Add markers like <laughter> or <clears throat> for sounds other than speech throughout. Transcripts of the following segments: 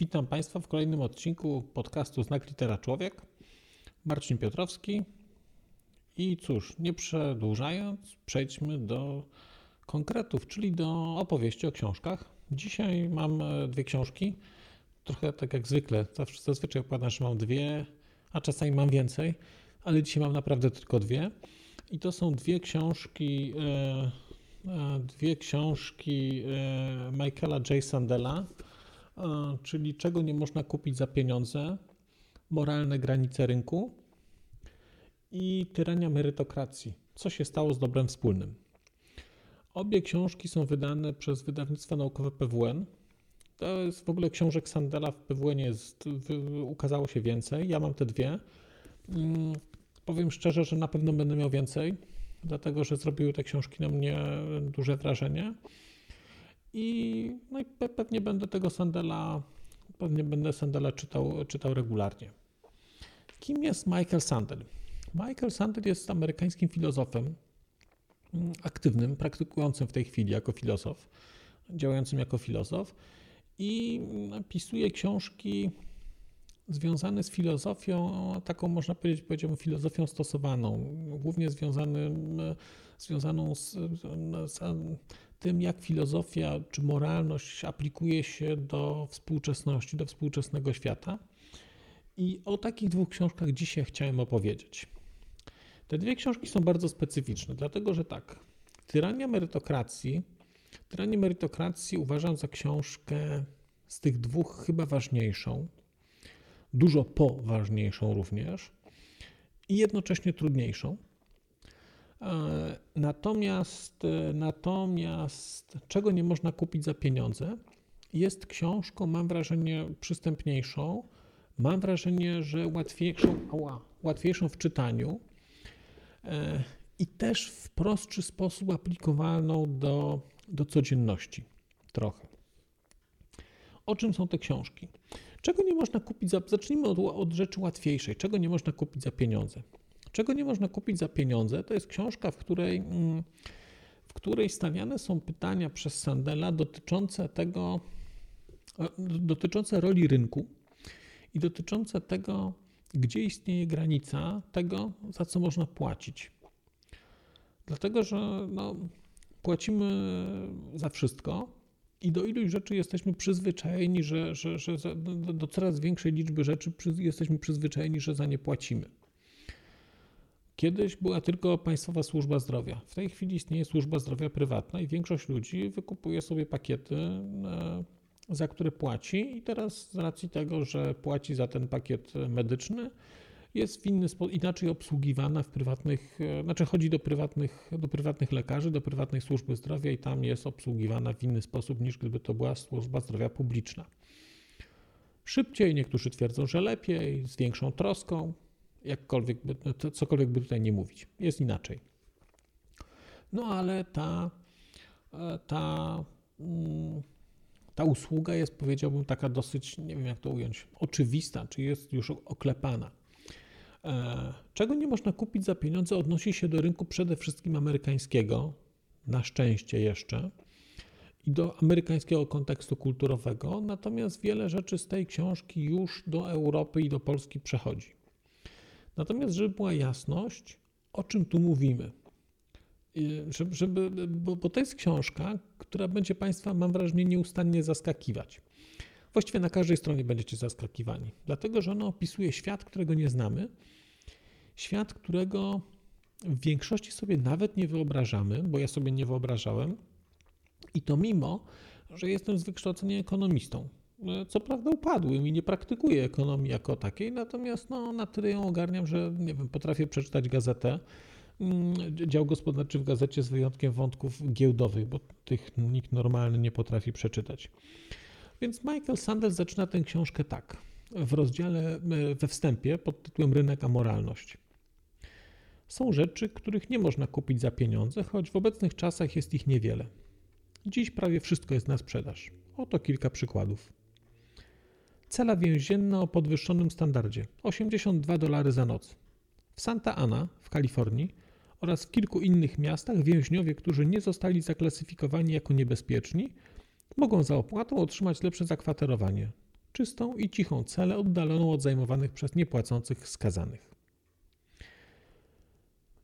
Witam Państwa w kolejnym odcinku podcastu Znak Litera Człowiek. Marcin Piotrowski. I cóż, nie przedłużając, przejdźmy do konkretów, czyli do opowieści o książkach. Dzisiaj mam e, dwie książki. Trochę tak jak zwykle. Zazwyczaj układam, że mam dwie, a czasami mam więcej, ale dzisiaj mam naprawdę tylko dwie. I to są dwie książki, e, e, dwie książki Michaela J. Sandela, czyli Czego nie można kupić za pieniądze, Moralne granice rynku i Tyrania merytokracji. Co się stało z dobrem wspólnym? Obie książki są wydane przez wydawnictwo naukowe PWN. To jest w ogóle książek Sandela w PWN jest, ukazało się więcej. Ja mam te dwie. Mm, powiem szczerze, że na pewno będę miał więcej, dlatego że zrobiły te książki na mnie duże wrażenie. I, no i pewnie będę tego Sandela, pewnie będę Sandela czytał, czytał regularnie. Kim jest Michael Sandel? Michael Sandel jest amerykańskim filozofem, aktywnym, praktykującym w tej chwili jako filozof, działającym jako filozof i pisuje książki związane z filozofią, taką można powiedzieć, powiedziałbym, filozofią stosowaną, głównie związanym, związaną z, z tym, jak filozofia czy moralność aplikuje się do współczesności, do współczesnego świata. I o takich dwóch książkach dzisiaj chciałem opowiedzieć. Te dwie książki są bardzo specyficzne, dlatego że tak, Tyrania merytokracji, Tyranię merytokracji uważam za książkę z tych dwóch chyba ważniejszą, dużo poważniejszą również i jednocześnie trudniejszą. E, natomiast, e, natomiast czego nie można kupić za pieniądze, jest książką, mam wrażenie, przystępniejszą, mam wrażenie, że łatwiejszą, ała, łatwiejszą w czytaniu, E, i też w prostszy sposób aplikowalną do, do codzienności trochę. O czym są te książki? Czego nie można kupić za. Zacznijmy od, od rzeczy łatwiejszej. Czego nie można kupić za pieniądze? Czego nie można kupić za pieniądze? To jest książka, w której, mm, w której stawiane są pytania przez Sandela dotyczące tego, e, dotyczące roli rynku i dotyczące tego, gdzie istnieje granica tego, za co można płacić. Dlatego, że no, płacimy za wszystko i do iluś rzeczy jesteśmy przyzwyczajeni, że, że, że do, do coraz większej liczby rzeczy jesteśmy przyzwyczajeni, że za nie płacimy. Kiedyś była tylko Państwowa Służba Zdrowia. W tej chwili istnieje służba zdrowia prywatna i większość ludzi wykupuje sobie pakiety e, za które płaci, i teraz z racji tego, że płaci za ten pakiet medyczny, jest w inny sposób, inaczej obsługiwana w prywatnych, e, znaczy chodzi do prywatnych, do prywatnych lekarzy, do prywatnej służby zdrowia i tam jest obsługiwana w inny sposób niż gdyby to była służba zdrowia publiczna. Szybciej, niektórzy twierdzą, że lepiej, z większą troską, jakkolwiek no cokolwiek by tutaj nie mówić. Jest inaczej. No ale ta, e, ta mm, ta usługa jest, powiedziałbym, taka dosyć, nie wiem jak to ująć, oczywista, czy jest już oklepana. E, czego nie można kupić za pieniądze, odnosi się do rynku przede wszystkim amerykańskiego, na szczęście jeszcze, i do amerykańskiego kontekstu kulturowego, natomiast wiele rzeczy z tej książki już do Europy i do Polski przechodzi. Natomiast, żeby była jasność, o czym tu mówimy, żeby, żeby, bo, bo to jest książka, która będzie Państwa, mam wrażenie, nieustannie zaskakiwać. Właściwie na każdej stronie będziecie zaskakiwani, dlatego że ona opisuje świat, którego nie znamy, świat, którego w większości sobie nawet nie wyobrażamy, bo ja sobie nie wyobrażałem, i to mimo, że jestem z wykształcenia ekonomistą. Co prawda upadłym i nie praktykuję ekonomii jako takiej, natomiast no, na tyle ją ogarniam, że nie wiem, potrafię przeczytać gazetę, Mm, dział gospodarczy w gazecie z wyjątkiem wątków giełdowych, bo tych nikt normalny nie potrafi przeczytać. Więc Michael Sanders zaczyna tę książkę tak. w rozdziale e, we wstępie pod tytułem Rynek a moralność. Są rzeczy, których nie można kupić za pieniądze, choć w obecnych czasach jest ich niewiele. Dziś prawie wszystko jest na sprzedaż. Oto kilka przykładów. Cela więzienna o podwyższonym standardzie 82 dolary za noc. W Santa Ana w Kalifornii oraz w kilku innych miastach więźniowie, którzy nie zostali zaklasyfikowani jako niebezpieczni, mogą za opłatą otrzymać lepsze zakwaterowanie, czystą i cichą celę oddaloną od zajmowanych przez niepłacących skazanych.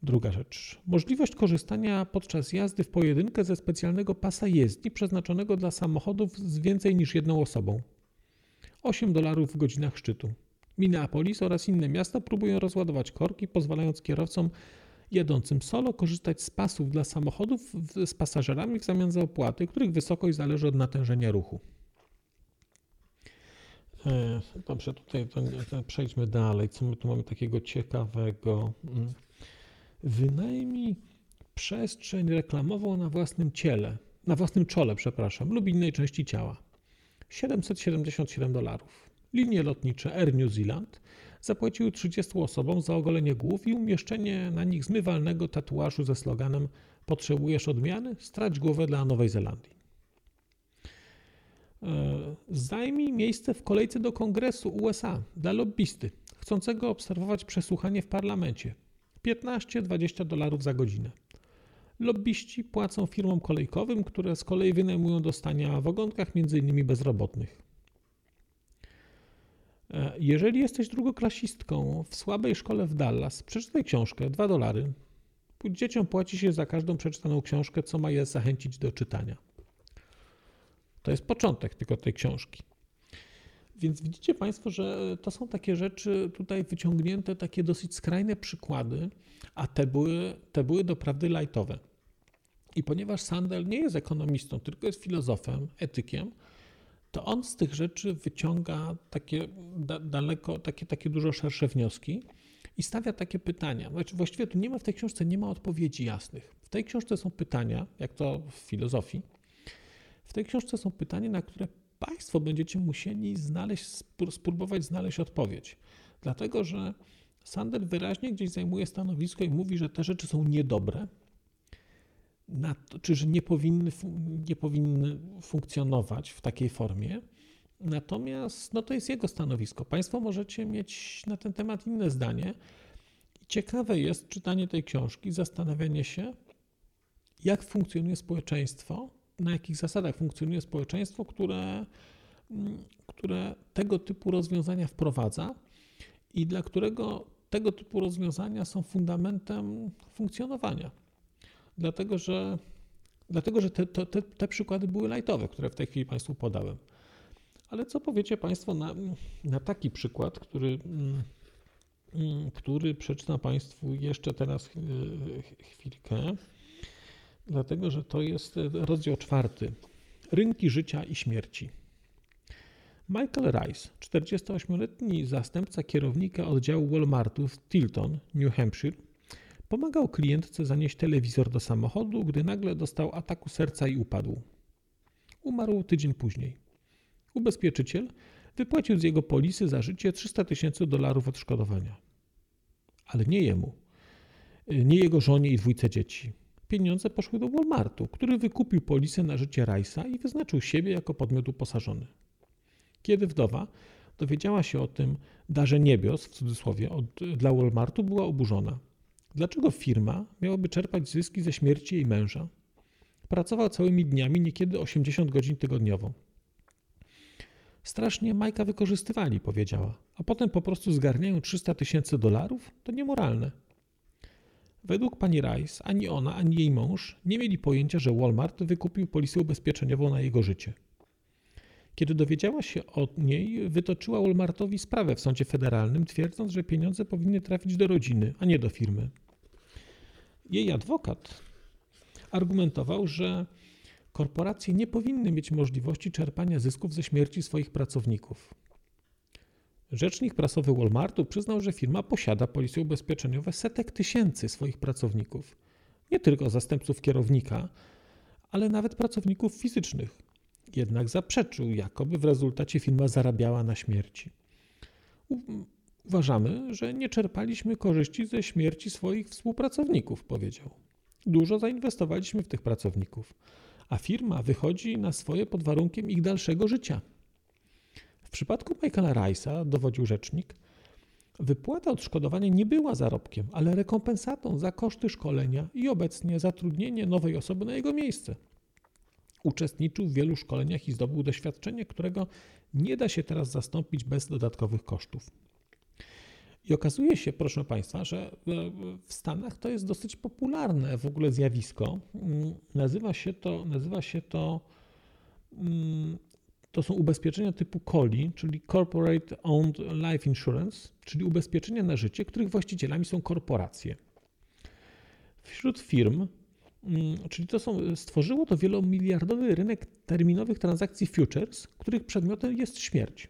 Druga rzecz. Możliwość korzystania podczas jazdy w pojedynkę ze specjalnego pasa jezdni przeznaczonego dla samochodów z więcej niż jedną osobą. 8 dolarów w godzinach szczytu. Minneapolis oraz inne miasta próbują rozładować korki, pozwalając kierowcom jadącym solo korzystać z pasów dla samochodów z pasażerami w zamian za opłaty, których wysokość zależy od natężenia ruchu. E, dobrze, tutaj przejdźmy dalej. Co my tu mamy takiego ciekawego? Mm. Wynajmij przestrzeń reklamową na własnym ciele, na własnym czole, przepraszam, lub innej części ciała. 777 dolarów. Linie lotnicze Air New Zealand zapłaciły 30 osobom za ogolenie głów i umieszczenie na nich zmywalnego tatuażu ze sloganem Potrzebujesz odmiany? Strać głowę dla Nowej Zelandii. E, zajmij miejsce w kolejce do Kongresu USA dla lobbysty chcącego obserwować przesłuchanie w parlamencie. 15-20 dolarów za godzinę. Lobbyści płacą firmom kolejkowym, które z kolei wynajmują do stania w ogonkach m.in. bezrobotnych. E, jeżeli jesteś drugoklasistką w słabej szkole w Dallas, przeczytaj książkę 2 dolary. Dzieciom płaci się za każdą przeczytaną książkę, co ma je zachęcić do czytania. To jest początek tylko tej książki. Więc widzicie Państwo, że to są takie rzeczy tutaj wyciągnięte, takie dosyć skrajne przykłady, a te były, te były doprawdy lajtowe. I ponieważ Sandel nie jest ekonomistą, tylko jest filozofem, etykiem, to on z tych rzeczy wyciąga takie da, daleko, takie, takie dużo szersze wnioski i stawia takie pytania. Znaczy, właściwie tu nie ma w tej książce nie ma odpowiedzi jasnych. W tej książce są pytania, jak to w filozofii. W tej książce są pytania, na które Państwo będziecie musieli znaleźć, spróbować znaleźć odpowiedź. Dlatego, że Sandel wyraźnie gdzieś zajmuje stanowisko i mówi, że te rzeczy są niedobre, to, czy że nie powinny, nie powinny funkcjonować w takiej formie. Natomiast no to jest jego stanowisko. Państwo możecie mieć na ten temat inne zdanie. Ciekawe jest czytanie tej książki, zastanawianie się, jak funkcjonuje społeczeństwo, na jakich zasadach funkcjonuje społeczeństwo, które, które tego typu rozwiązania wprowadza i dla którego tego typu rozwiązania są fundamentem funkcjonowania dlatego że, dlatego, że te, te, te przykłady były lajtowe, które w tej chwili Państwu podałem. Ale co powiecie Państwo na, na taki przykład, który, który przeczytam Państwu jeszcze teraz chwilkę, dlatego że to jest rozdział czwarty. Rynki życia i śmierci. Michael Rice, 48-letni zastępca kierownika oddziału Walmartu w Tilton, New Hampshire, Pomagał klientce zanieść telewizor do samochodu, gdy nagle dostał ataku serca i upadł. Umarł tydzień później. Ubezpieczyciel wypłacił z jego polisy za życie 300 tysięcy dolarów odszkodowania. Ale nie jemu, nie jego żonie i dwójce dzieci. Pieniądze poszły do Walmartu, który wykupił polisę na życie Rice'a i wyznaczył siebie jako podmiot uposażony. Kiedy wdowa dowiedziała się o tym darze niebios, w cudzysłowie, od, dla Walmartu, była oburzona. Dlaczego firma miałaby czerpać zyski ze śmierci jej męża? Pracował całymi dniami, niekiedy 80 godzin tygodniowo. Strasznie Majka wykorzystywali, powiedziała, a potem po prostu zgarniają 300 tysięcy dolarów? To niemoralne. Według pani Rice ani ona, ani jej mąż nie mieli pojęcia, że Walmart wykupił polisę ubezpieczeniową na jego życie. Kiedy dowiedziała się o niej, wytoczyła Walmartowi sprawę w sądzie federalnym, twierdząc, że pieniądze powinny trafić do rodziny, a nie do firmy. Jej adwokat argumentował, że korporacje nie powinny mieć możliwości czerpania zysków ze śmierci swoich pracowników. Rzecznik prasowy Walmartu przyznał, że firma posiada polisy ubezpieczeniowe setek tysięcy swoich pracowników, nie tylko zastępców kierownika, ale nawet pracowników fizycznych. Jednak zaprzeczył, jakoby w rezultacie firma zarabiała na śmierci. Uważamy, że nie czerpaliśmy korzyści ze śmierci swoich współpracowników, powiedział. Dużo zainwestowaliśmy w tych pracowników, a firma wychodzi na swoje pod warunkiem ich dalszego życia. W przypadku Michaela Rice'a, dowodził rzecznik, wypłata odszkodowania nie była zarobkiem, ale rekompensatą za koszty szkolenia i obecnie zatrudnienie nowej osoby na jego miejsce. Uczestniczył w wielu szkoleniach i zdobył doświadczenie, którego nie da się teraz zastąpić bez dodatkowych kosztów. I okazuje się, proszę Państwa, że w Stanach to jest dosyć popularne w ogóle zjawisko. Mm, nazywa się to, nazywa się to, mm, to są ubezpieczenia typu COLI, czyli Corporate Owned Life Insurance, czyli ubezpieczenia na życie, których właścicielami są korporacje. Wśród firm, mm, czyli to są, stworzyło to wielomiliardowy rynek terminowych transakcji futures, których przedmiotem jest śmierć.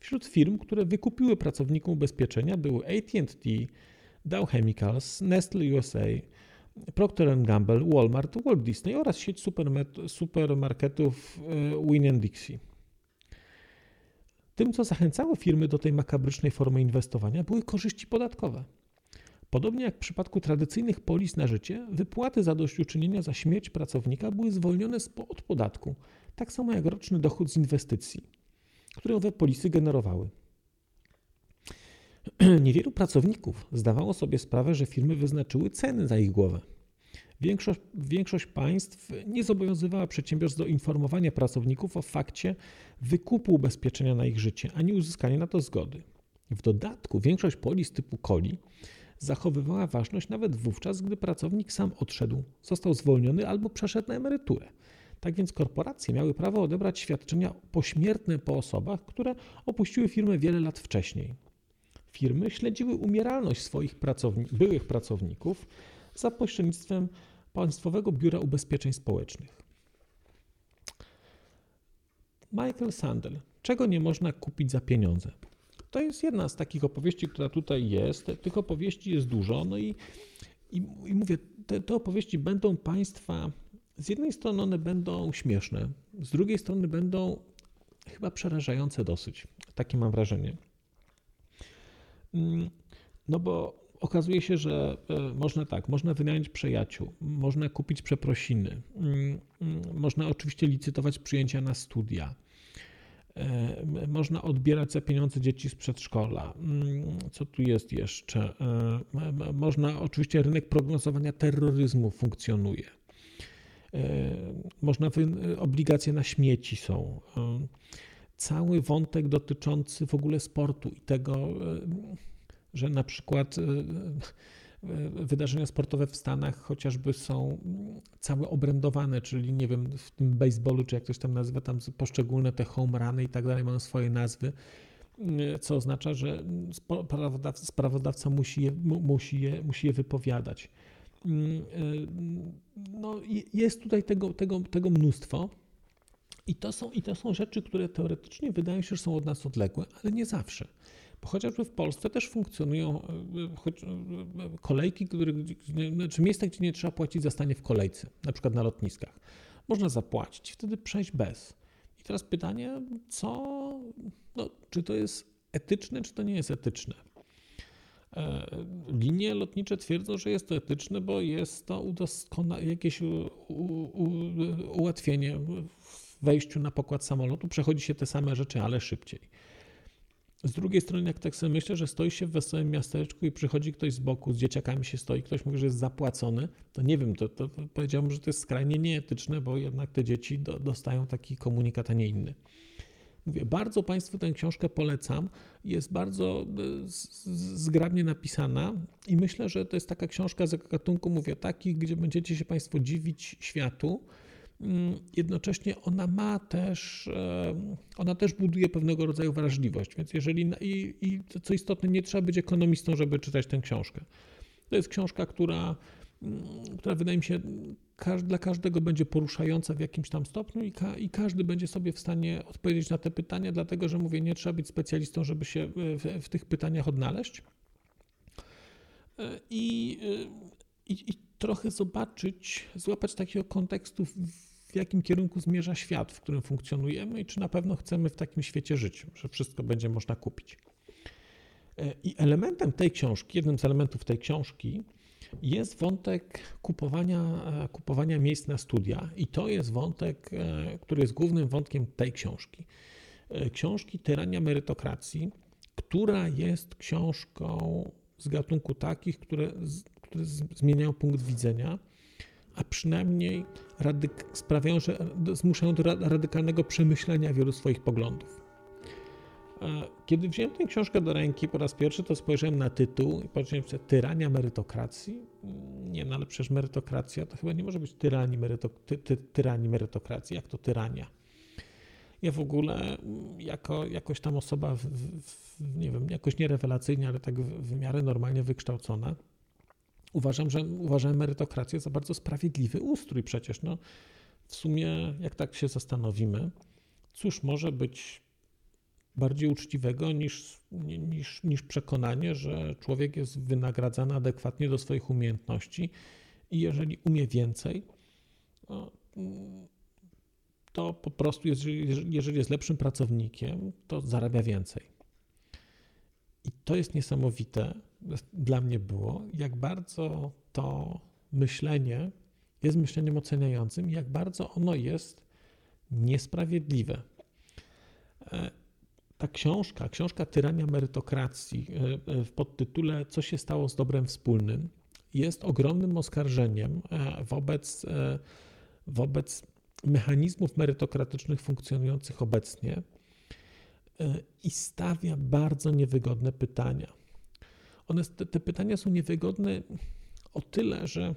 Wśród firm, które wykupiły pracownikom ubezpieczenia były AT&T, Dow Chemicals, Nestle USA, Procter Gamble, Walmart, Walt Disney oraz sieć supermarketów e, Win Dixie. Tym, co zachęcało firmy do tej makabrycznej formy inwestowania, były korzyści podatkowe. Podobnie jak w przypadku tradycyjnych polis na życie, wypłaty zadośćuczynienia za śmierć pracownika były zwolnione od podatku, tak samo jak roczny dochód z inwestycji które owe polisy generowały. <clears throat> Niewielu pracowników zdawało sobie sprawę, że firmy wyznaczyły ceny za ich głowę. Większość, większość państw nie zobowiązywała przedsiębiorstw do informowania pracowników o fakcie wykupu ubezpieczenia na ich życie, ani uzyskania na to zgody. W dodatku większość polis typu COLI zachowywała ważność nawet wówczas, gdy pracownik sam odszedł, został zwolniony albo przeszedł na emeryturę. Tak więc korporacje miały prawo odebrać świadczenia pośmiertne po osobach, które opuściły firmę wiele lat wcześniej. Firmy śledziły umieralność swoich pracowni byłych pracowników za pośrednictwem Państwowego Biura Ubezpieczeń Społecznych. Michael Sandel. Czego nie można kupić za pieniądze? To jest jedna z takich opowieści, która tutaj jest. Tych opowieści jest dużo. No i, i, i mówię, te, te opowieści będą Państwa z jednej strony one będą śmieszne, z drugiej strony będą chyba przerażające dosyć. Takie mam wrażenie. Mm, no bo okazuje się, że e, można tak, można wynająć przyjaciół, można kupić przeprosiny, mm, mm, można oczywiście licytować przyjęcia na studia, e, można odbierać za pieniądze dzieci z przedszkola. Co tu jest jeszcze? E, można, oczywiście rynek prognozowania terroryzmu funkcjonuje. E, można obligacje na śmieci są. E, cały wątek dotyczący w ogóle sportu i tego, e, że na przykład wydarzenia sportowe w Stanach chociażby są całe obrędowane, czyli nie wiem, w tym baseballu, czy jak ktoś tam nazywa, tam poszczególne te home runy i tak dalej mają swoje nazwy, co oznacza, że sprawozdawca musi je, musi je, musi je wypowiadać. Mm, y, no, jest tutaj tego, tego, tego mnóstwo. I to, są, I to są rzeczy, które teoretycznie wydają się, że są od nas odległe, ale nie zawsze. Bo chociażby w Polsce też funkcjonują y, y, kolejki, które, czy miejsca, gdzie nie trzeba płacić za stanie w kolejce, na przykład na lotniskach. Można zapłacić, wtedy przejść bez. I teraz pytanie, co, no, czy to jest etyczne, czy to nie jest etyczne? E, linie lotnicze twierdzą, że jest to etyczne, bo jest to udoskona- jakieś u, u, ułatwienie w wejściu na pokład samolotu. Przechodzi się te same rzeczy, ale szybciej. Z drugiej strony, jak tak sobie myślę, że stoi się w wesołym miasteczku i przychodzi ktoś z boku, z dzieciakami się stoi, ktoś mówi, że jest zapłacony, to nie wiem, to, to powiedziałbym, że to jest skrajnie nieetyczne, bo jednak te dzieci do, dostają taki komunikat, a nie inny. Mówię, bardzo Państwu tę książkę polecam. Jest bardzo e, zgrabnie napisana i myślę, że to jest taka książka z gatunku, mówię, takich, gdzie będziecie się Państwo dziwić światu. Mm, jednocześnie ona ma też, e, ona też buduje pewnego rodzaju wrażliwość, więc jeżeli, i, i co istotne, nie trzeba być ekonomistą, żeby czytać tę książkę. To jest książka, która, mm, która wydaje mi się dla każdego będzie poruszająca w jakimś tam stopniu i, ka i, każdy będzie sobie w stanie odpowiedzieć na te pytania, dlatego że mówię, nie trzeba być specjalistą, żeby się e, w, w tych pytaniach odnaleźć. E, I, e, i, I, trochę zobaczyć, złapać takiego kontekstu, w jakim kierunku zmierza świat, w którym funkcjonujemy i czy na pewno chcemy w takim świecie żyć, że wszystko będzie można kupić. I elementem tej książki, jednym z elementów tej książki jest wątek kupowania, kupowania miejsc na studia. I to jest wątek, który jest głównym wątkiem tej książki. Książki Tyrania Merytokracji, która jest książką z gatunku takich, które, które zmieniają punkt widzenia, a przynajmniej radyk- sprawiają, że zmuszają do radykalnego przemyślenia wielu swoich poglądów. Kiedy wziąłem tę książkę do ręki po raz pierwszy, to spojrzałem na tytuł i powiedziałem sobie, tyrania merytokracji? Nie, no ale przecież merytokracja to chyba nie może być tyranii, meryto, ty, ty, merytokracji. Jak to tyrania? Ja w ogóle jako jakoś tam osoba, w, w, nie wiem, jakoś nierewelacyjnie, ale tak w, w miarę normalnie wykształcona, uważam, że uważam merytokrację za bardzo sprawiedliwy ustrój przecież. No, w sumie, jak tak się zastanowimy, cóż może być bardziej uczciwego niż, niż, niż przekonanie, że człowiek jest wynagradzany adekwatnie do swoich umiejętności i jeżeli umie więcej, no, to po prostu, jeżeli, jeżeli jest lepszym pracownikiem, to zarabia więcej. I to jest niesamowite, dla mnie było, jak bardzo to myślenie jest myśleniem oceniającym jak bardzo ono jest niesprawiedliwe. E, ta książka, książka Tyrania Merytokracji e, e, w podtytule Co się stało z dobrem wspólnym jest ogromnym oskarżeniem wobec, wobec mechanizmów merytokratycznych funkcjonujących obecnie i stawia bardzo niewygodne pytania. One, te, te pytania są niewygodne o tyle, że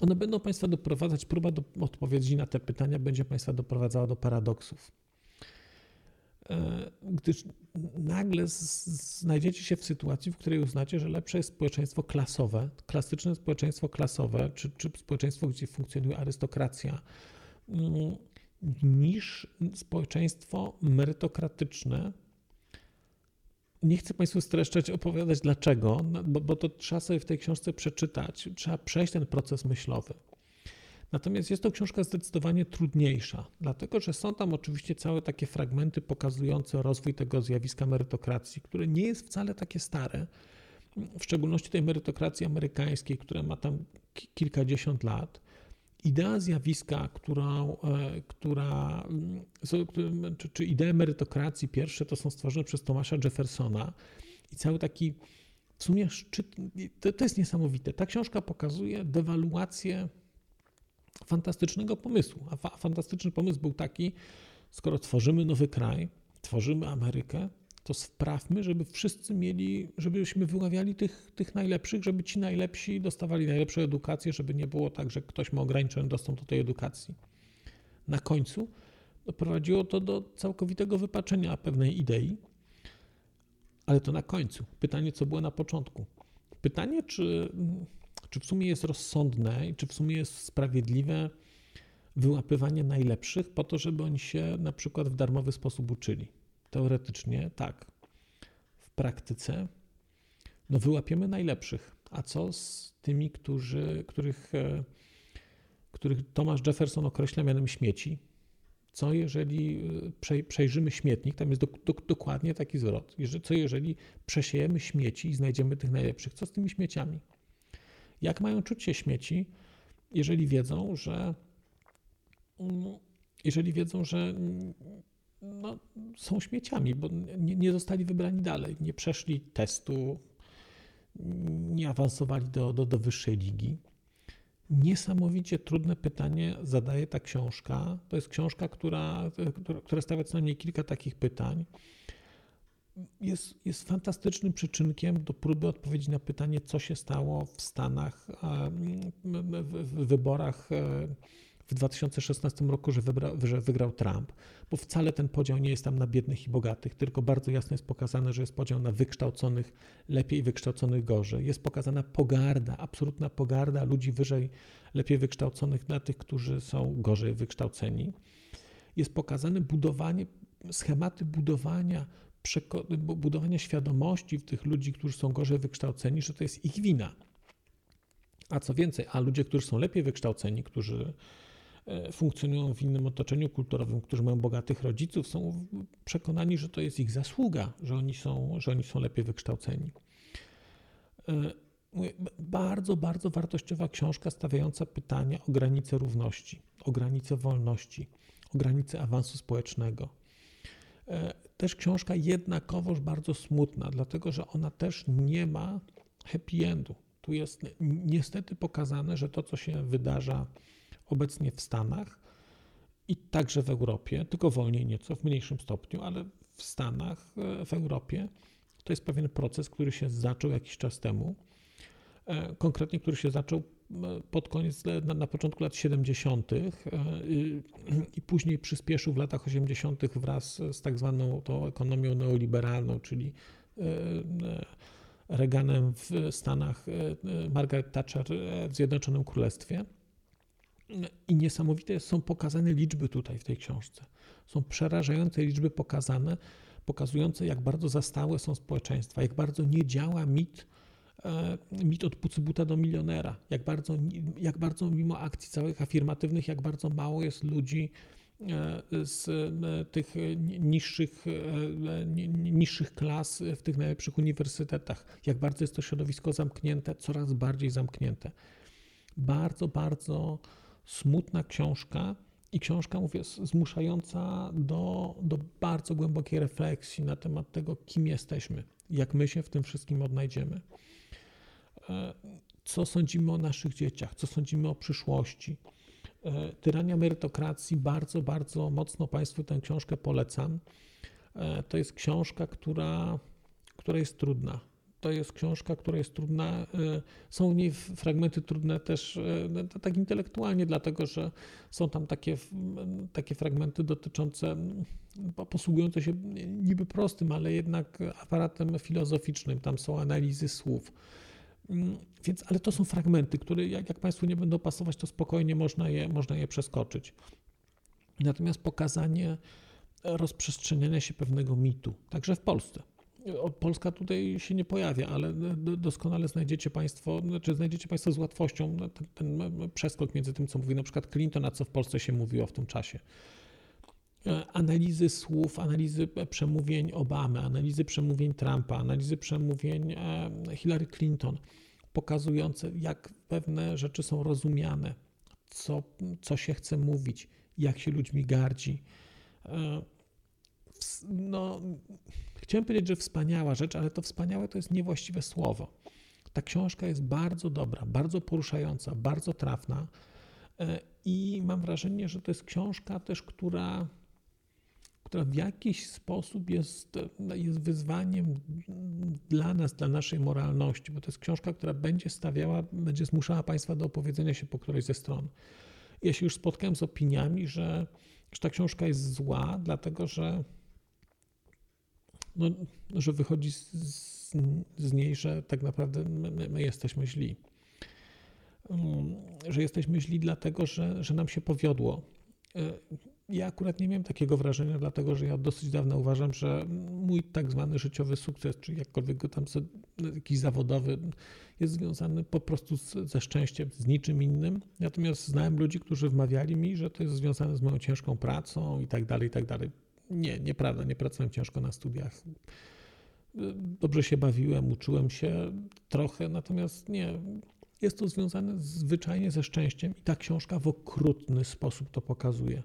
one będą Państwa doprowadzać, próba do odpowiedzi na te pytania będzie Państwa doprowadzała do paradoksów. E, gdyż nagle znajdziecie się w sytuacji, w której uznacie, że lepsze jest społeczeństwo klasowe, klasyczne społeczeństwo klasowe, czy, czy społeczeństwo, gdzie funkcjonuje arystokracja, mm, niż społeczeństwo merytokratyczne, nie chcę Państwu streszczać, opowiadać dlaczego, no, bo, bo to trzeba sobie w tej książce przeczytać, trzeba przejść ten proces myślowy. Natomiast jest to książka zdecydowanie trudniejsza, dlatego że są tam oczywiście całe takie fragmenty pokazujące rozwój tego zjawiska merytokracji, które nie jest wcale takie stare, w szczególności tej merytokracji amerykańskiej, która ma tam kilkadziesiąt lat idea zjawiska, którą, e, która, mm, czy, czy idee merytokracji pierwsze to są stworzone przez Tomasza Jeffersona i cały taki w sumie szczyt, to, to jest niesamowite. Ta książka pokazuje dewaluację fantastycznego pomysłu. A fa fantastyczny pomysł był taki, skoro tworzymy nowy kraj, tworzymy Amerykę, to sprawmy, żeby wszyscy mieli, żebyśmy wyławiali tych, tych najlepszych, żeby ci najlepsi dostawali najlepszą edukację, żeby nie było tak, że ktoś ma ograniczony dostęp do tej edukacji. Na końcu doprowadziło to do całkowitego wypaczenia pewnej idei, ale to na końcu. Pytanie, co było na początku. Pytanie, czy, czy w sumie jest rozsądne i czy w sumie jest sprawiedliwe wyłapywanie najlepszych po to, żeby oni się na przykład w darmowy sposób uczyli. Teoretycznie tak. W praktyce no wyłapiemy najlepszych. A co z tymi, którzy, których, e, których Thomas Jefferson określa mianem śmieci? Co jeżeli e, przejrzymy śmietnik, tam jest do, do, dokładnie taki zwrot. Co jeżeli przesiejemy śmieci i znajdziemy tych najlepszych? Co z tymi śmieciami? Jak mają czuć się śmieci, jeżeli wiedzą, że mm, jeżeli wiedzą, że no, są śmieciami, bo nie, nie zostali wybrani dalej, nie przeszli testu, nie awansowali do, do, do wyższej ligi. Niesamowicie trudne pytanie zadaje ta książka. To jest książka, która, która stawia co najmniej kilka takich pytań. Jest, jest fantastycznym przyczynkiem do próby odpowiedzi na pytanie, co się stało w Stanach w wyborach e, w 2016 roku, że, wybra, że wygrał Trump, bo wcale ten podział nie jest tam na biednych i bogatych, tylko bardzo jasno jest pokazane, że jest podział na wykształconych lepiej, wykształconych gorzej. Jest pokazana pogarda, absolutna pogarda ludzi wyżej, lepiej wykształconych na tych, którzy są gorzej wykształceni. Jest pokazane budowanie, schematy budowania budowania świadomości w tych ludzi, którzy są gorzej wykształceni, że to jest ich wina. A co więcej, a ludzie, którzy są lepiej wykształceni, którzy funkcjonują w innym otoczeniu kulturowym, którzy mają bogatych rodziców, są przekonani, że to jest ich zasługa, że oni są, że oni są lepiej wykształceni. Bardzo, bardzo wartościowa książka stawiająca pytania o granice równości, o granice wolności, o granice awansu społecznego. Też książka jednakowoż bardzo smutna, dlatego że ona też nie ma happy endu. Tu jest niestety pokazane, że to, co się wydarza obecnie w Stanach i także w Europie, tylko wolniej nieco, w mniejszym stopniu, ale w Stanach, e, w Europie, to jest pewien proces, który się zaczął jakiś czas temu. E, konkretnie, który się zaczął pod koniec, na, na początku lat 70. i później przyspieszył w latach 80. wraz z tak zwaną tą ekonomią neoliberalną, czyli Reaganem w Stanach, Margaret Thatcher w Zjednoczonym Królestwie. I niesamowite są pokazane liczby tutaj w tej książce. Są przerażające liczby pokazane, pokazujące, jak bardzo zastałe są społeczeństwa, jak bardzo nie działa mit, e, mit od pucybuta do milionera, jak bardzo, jak bardzo mimo akcji całych afirmatywnych, jak bardzo mało jest ludzi e, z e, tych niższych, niższych klas w tych najlepszych uniwersytetach, jak bardzo jest to środowisko zamknięte, coraz bardziej zamknięte. Bardzo, bardzo smutna książka i książka, mówię, zmuszająca do, do bardzo głębokiej refleksji na temat tego, kim jesteśmy, jak my się w tym wszystkim odnajdziemy. E, co sądzimy o naszych dzieciach, co sądzimy o przyszłości. E, Tyrania merytokracji, bardzo, bardzo mocno Państwu tę książkę polecam. E, to jest książka, która, która jest trudna to jest książka, która jest trudna. Są w niej fragmenty trudne też e, tak intelektualnie, dlatego że są tam takie, takie fragmenty dotyczące, posługujące się niby prostym, ale jednak aparatem filozoficznym. Tam są analizy słów. Mm, więc, ale to są fragmenty, które jak, jak Państwu nie będą pasować, to spokojnie można je, można je przeskoczyć. Natomiast pokazanie rozprzestrzeniania się pewnego mitu, także w Polsce. Polska tutaj się nie pojawia, ale doskonale znajdziecie Państwo, znaczy znajdziecie Państwo z łatwością ten, ten przeskok między tym, co mówi na przykład Clinton, a co w Polsce się mówiło w tym czasie. E, analizy słów, analizy przemówień Obamy, analizy przemówień Trumpa, analizy przemówień e, Hillary Clinton, pokazujące, jak pewne rzeczy są rozumiane, co, co się chce mówić, jak się ludźmi gardzi. E, no, Chciałem powiedzieć, że wspaniała rzecz, ale to wspaniałe to jest niewłaściwe słowo. Ta książka jest bardzo dobra, bardzo poruszająca, bardzo trafna e, i mam wrażenie, że to jest książka też, która, która w jakiś sposób jest, jest wyzwaniem dla nas, dla naszej moralności, bo to jest książka, która będzie stawiała, będzie zmuszała Państwa do opowiedzenia się po którejś ze stron. Ja się już spotkałem z opiniami, że, że ta książka jest zła, dlatego że no, że wychodzi z, z, niej, że tak naprawdę my, my jesteśmy źli. Mm, że jesteśmy źli dlatego, że, że nam się powiodło. Ja akurat nie miałem takiego wrażenia, dlatego że ja dosyć dawno uważam, że mój tak zwany życiowy sukces, czy jakkolwiek go tam jakiś zawodowy, jest związany po prostu z, ze szczęściem, z niczym innym. Natomiast znałem ludzi, którzy wmawiali mi, że to jest związane z moją ciężką pracą i tak dalej, i tak dalej. Nie, nieprawda, nie pracowałem ciężko na studiach. Dobrze się bawiłem, uczyłem się trochę, natomiast nie. Jest to związane zwyczajnie ze szczęściem i ta książka w okrutny sposób to pokazuje.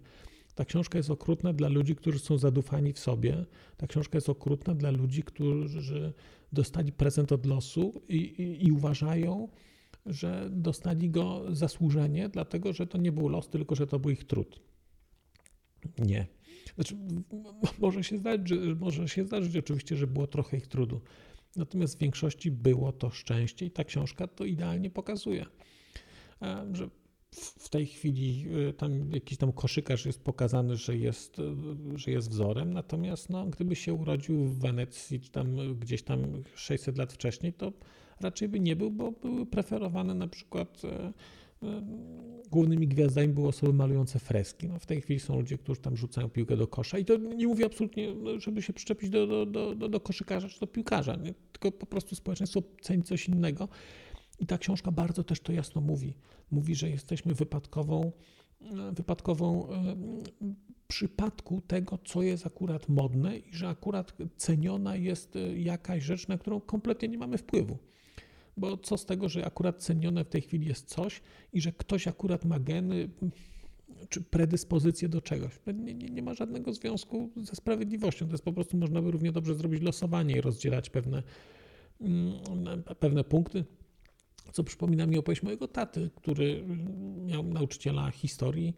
Ta książka jest okrutna dla ludzi, którzy są zadufani w sobie. Ta książka jest okrutna dla ludzi, którzy dostali prezent od losu i, i, i uważają, że dostali go zasłużenie, dlatego że to nie był los, tylko że to był ich trud. Nie. Znaczy, <laughs> może się zdarzyć, może się zdarzyć oczywiście, że było trochę ich trudu. Natomiast w większości było to szczęście i ta książka to idealnie pokazuje, e, że w tej chwili e, tam jakiś tam koszykarz jest pokazany, że jest, e, że jest wzorem, natomiast no, gdyby się urodził w Wenecji, czy tam gdzieś tam 600 lat wcześniej, to raczej by nie był, bo były preferowane na przykład głównymi gwiazdami były osoby malujące freski. No w tej chwili są ludzie, którzy tam rzucają piłkę do kosza i to nie mówię absolutnie, żeby się przyczepić do, do, do, do koszykarza czy do piłkarza, nie? tylko po prostu społeczeństwo ceni coś innego. I ta książka bardzo też to jasno mówi. Mówi, że jesteśmy wypadkową wypadkową przypadku tego, co jest akurat modne i że akurat ceniona jest jakaś rzecz, na którą kompletnie nie mamy wpływu. Bo co z tego, że akurat cenione w tej chwili jest coś i że ktoś akurat ma geny czy predyspozycje do czegoś. Nie, nie, nie, ma żadnego związku ze sprawiedliwością. To jest po prostu, można by równie dobrze zrobić losowanie i rozdzielać pewne, pewne punkty. Co przypomina mi opowieść mojego taty, który miał nauczyciela historii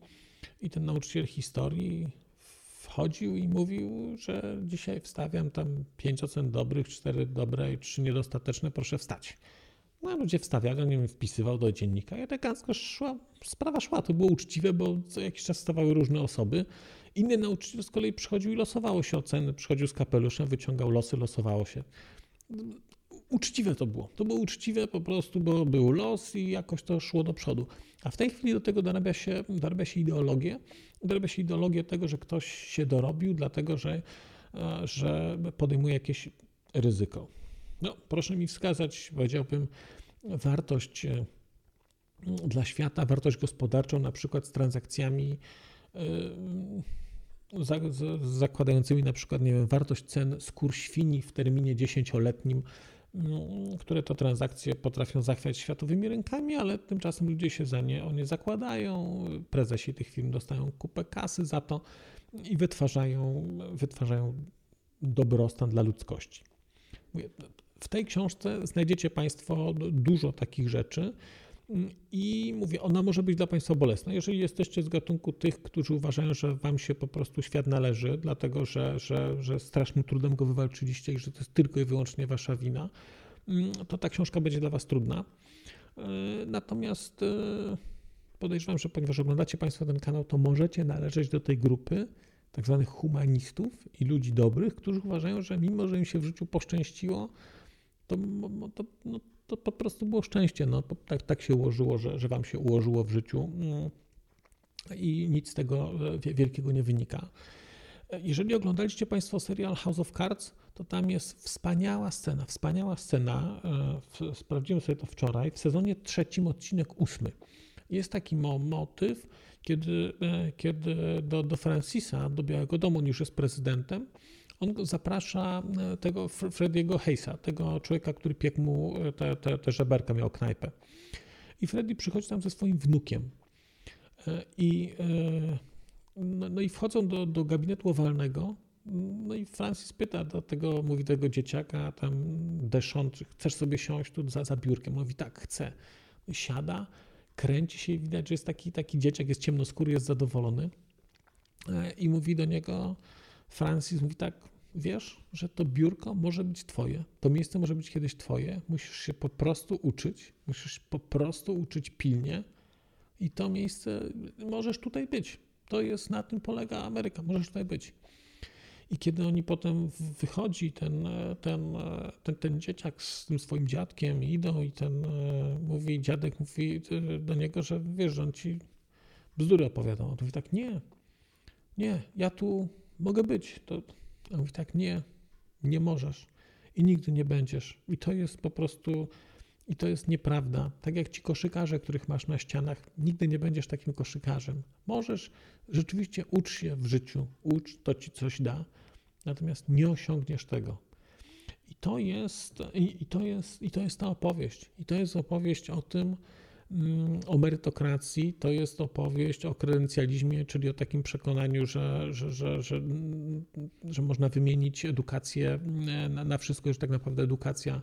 i ten nauczyciel historii wchodził i mówił, że dzisiaj wstawiam tam 5 ocen dobrych, 4 dobre i 3 niedostateczne, proszę wstać. No, ludzie wstawiali, on nim wpisywał do dziennika i elegancko szła, sprawa szła. To było uczciwe, bo co jakiś czas stawały różne osoby. Inny nauczyciel z kolei przychodził i losowało się oceny. Przychodził z kapeluszem, wyciągał losy, losowało się. Uczciwe to było. To było uczciwe po prostu, bo był los i jakoś to szło do przodu. A w tej chwili do tego dorabia się, dorabia się ideologię. Dorabia się ideologię tego, że ktoś się dorobił, dlatego że, e, że podejmuje jakieś ryzyko. No, proszę mi wskazać, powiedziałbym, wartość e, dla świata, wartość gospodarczą, na przykład z transakcjami e, zakładającymi na przykład, nie wiem, wartość cen skór świni w terminie dziesięcioletnim, które to transakcje potrafią zachwiać światowymi rynkami, ale tymczasem ludzie się za nie o nie zakładają, prezesi tych firm dostają kupę kasy za to i wytwarzają, wytwarzają dobrostan dla ludzkości. W tej książce znajdziecie Państwo dużo takich rzeczy. I mówię, ona może być dla Państwa bolesna. Jeżeli jesteście z gatunku tych, którzy uważają, że Wam się po prostu świat należy, dlatego że, że, że strasznym trudem go wywalczyliście i że to jest tylko i wyłącznie Wasza wina, to ta książka będzie dla Was trudna. E, natomiast e, podejrzewam, że ponieważ oglądacie Państwo ten kanał, to możecie należeć do tej grupy tak zwanych humanistów i ludzi dobrych, którzy uważają, że mimo, że im się w życiu poszczęściło, to, to, no, to po prostu było szczęście. No, tak, tak się ułożyło, że, że wam się ułożyło w życiu mm, i nic z tego e, wielkiego nie wynika. Jeżeli oglądaliście Państwo serial House of Cards, to tam jest wspaniała scena, wspaniała scena, e, sprawdziłem sobie to wczoraj, w sezonie trzecim, odcinek ósmy. Jest taki motyw, kiedy, e, kiedy do, do Francisa, do Białego Domu, on już jest prezydentem, on zaprasza e, tego Frediego Hayesa, tego człowieka, który piekł mu e, te, te, te żeberka, miał knajpę. I Freddy przychodzi tam ze swoim wnukiem. E, I, no, no i wchodzą do, do gabinetu owalnego. No i Francis pyta do tego, mówi tego dzieciaka, tam Deszon, czy chcesz sobie siąść tu za, za biurkiem? Mówi tak, chcę. Siada, kręci się i widać, że jest taki, taki dzieciak, jest ciemnoskóry, jest zadowolony. I mówi do niego, Francis mówi tak, wiesz, że to biurko może być twoje, to miejsce może być kiedyś twoje, musisz się po prostu uczyć, musisz po prostu uczyć pilnie i to miejsce możesz tutaj być. To jest, na tym polega Ameryka, możesz tutaj być. I kiedy oni potem wychodzi, ten, ten, ten, ten dzieciak z tym swoim dziadkiem idą i ten mówi, dziadek mówi do niego, że wiesz, że on ci bzdury opowiadał. On mówi tak, nie, nie, ja tu mogę być. To, on mówi tak, nie, nie możesz i nigdy nie będziesz. I to jest po prostu, i to jest nieprawda. Tak jak ci koszykarze, których masz na ścianach, nigdy nie będziesz takim koszykarzem. Możesz, rzeczywiście ucz się w życiu, ucz, to ci coś da, natomiast nie osiągniesz tego. I to jest, i, i to jest, i to jest ta opowieść. I to jest opowieść o tym, o merytokracji to jest opowieść o kredencjalizmie, czyli o takim przekonaniu, że, że, że, że, że można wymienić edukację na, na wszystko, że tak naprawdę edukacja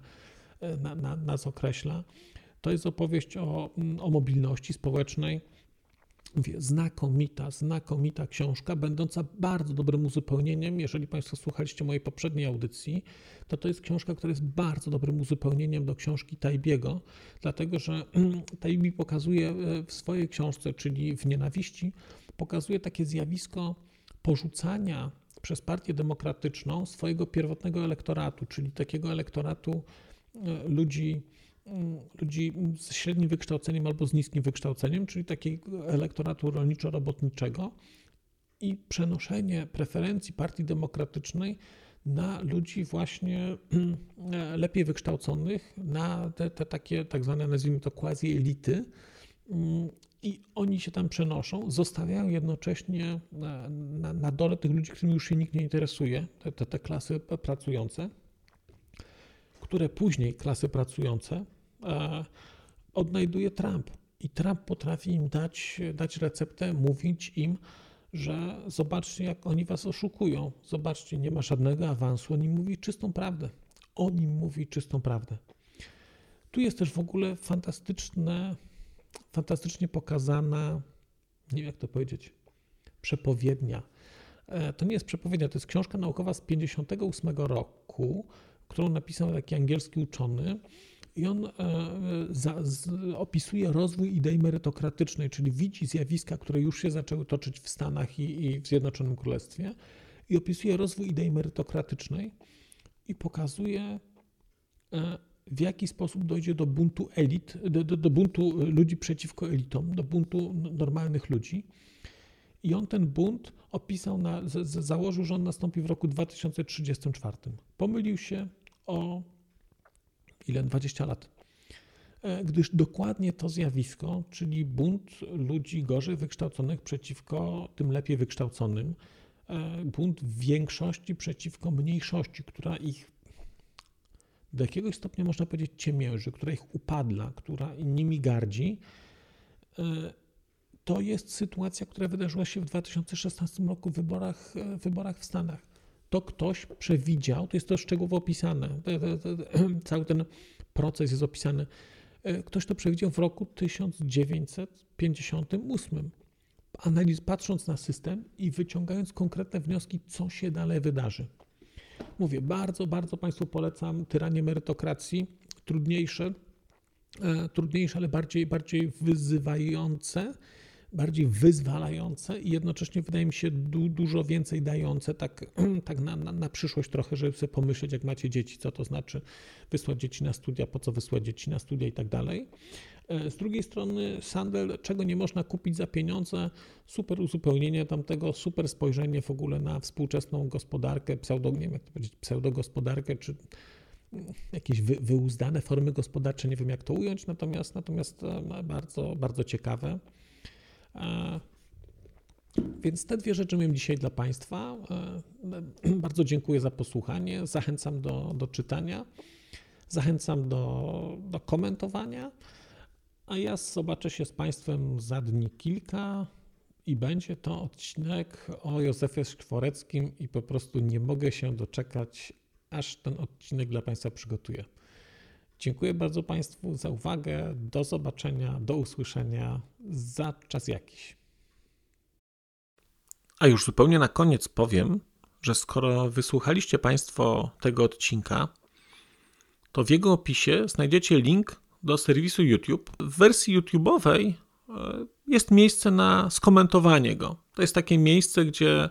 e, na, na, nas określa. To jest opowieść o, o mobilności społecznej Mówię, znakomita, znakomita książka, będąca bardzo dobrym uzupełnieniem. Jeżeli Państwo słuchaliście mojej poprzedniej audycji, to to jest książka, która jest bardzo dobrym uzupełnieniem do książki Tajbiego, dlatego że <clears throat> Tajbi pokazuje e, w swojej książce, czyli w Nienawiści, pokazuje takie zjawisko porzucania przez partię demokratyczną swojego pierwotnego elektoratu, czyli takiego elektoratu e, ludzi ludzi z średnim wykształceniem albo z niskim wykształceniem, czyli takiego elektoratu rolniczo-robotniczego i przenoszenie preferencji Partii Demokratycznej na ludzi właśnie <clears throat> lepiej wykształconych, na te, te takie tak zwane, nazwijmy to quasi-elity. I oni się tam przenoszą, zostawiają jednocześnie na, na, na dole tych ludzi, którymi już się nikt nie interesuje, te, te, te klasy pracujące, które później klasy pracujące odnajduje Trump. I Trump potrafi im dać, dać receptę, mówić im, że zobaczcie, jak oni was oszukują. Zobaczcie, nie ma żadnego awansu. On im mówi czystą prawdę. On im mówi czystą prawdę. Tu jest też w ogóle fantastyczne, fantastycznie pokazana, nie wiem jak to powiedzieć, przepowiednia. E, to nie jest przepowiednia, to jest książka naukowa z 58 roku, którą napisał taki angielski uczony. I on e, za, z, opisuje rozwój idei merytokratycznej, czyli widzi zjawiska, które już się zaczęły toczyć w Stanach i, i w Zjednoczonym Królestwie, i opisuje rozwój idei merytokratycznej i pokazuje, e, w jaki sposób dojdzie do buntu elit, do, do, do buntu ludzi przeciwko elitom, do buntu normalnych ludzi. I on ten bunt opisał, na, założył, że on nastąpi w roku 2034. Pomylił się o ile 20 lat. E, gdyż dokładnie to zjawisko, czyli bunt ludzi gorzej wykształconych przeciwko tym lepiej wykształconym, e, bunt większości przeciwko mniejszości, która ich do jakiegoś stopnia można powiedzieć ciemięży, która ich upadla, która nimi gardzi, e, to jest sytuacja, która wydarzyła się w 2016 roku w wyborach, wyborach w Stanach to ktoś przewidział, to jest to szczegółowo opisane, <clears throat> cały ten proces jest opisany, e, ktoś to przewidział w roku 1958. Analiz, patrząc na system i wyciągając konkretne wnioski, co się dalej wydarzy. Mówię, bardzo, bardzo Państwu polecam tyranie merytokracji, trudniejsze, e, trudniejsze, ale bardziej, bardziej wyzywające bardziej wyzwalające i jednocześnie wydaje mi się du, dużo więcej dające tak, <clears throat> tak na, na, na, przyszłość trochę, żeby sobie pomyśleć, jak macie dzieci, co to znaczy wysłać dzieci na studia, po co wysłać dzieci na studia i tak dalej. E, z drugiej strony Sandel, czego nie można kupić za pieniądze, super uzupełnienie tamtego, super spojrzenie w ogóle na współczesną gospodarkę, pseudo, nie wiem jak to powiedzieć, pseudogospodarkę, czy jakieś wy, wyuzdane formy gospodarcze, nie wiem jak to ująć, natomiast, natomiast e, bardzo, bardzo ciekawe. Więc te dwie rzeczy miałem dzisiaj dla Państwa. E, bardzo dziękuję za posłuchanie. Zachęcam do, do czytania, zachęcam do, do komentowania. A ja zobaczę się z Państwem za dni kilka i będzie to odcinek o Józefie Szkworeckim i po prostu nie mogę się doczekać, aż ten odcinek dla Państwa przygotuję. Dziękuję bardzo Państwu za uwagę. Do zobaczenia, do usłyszenia za czas jakiś. A już zupełnie na koniec powiem, że skoro wysłuchaliście Państwo tego odcinka, to w jego opisie znajdziecie link do serwisu YouTube. W wersji YouTube'owej e, jest miejsce na skomentowanie go. To jest takie miejsce, gdzie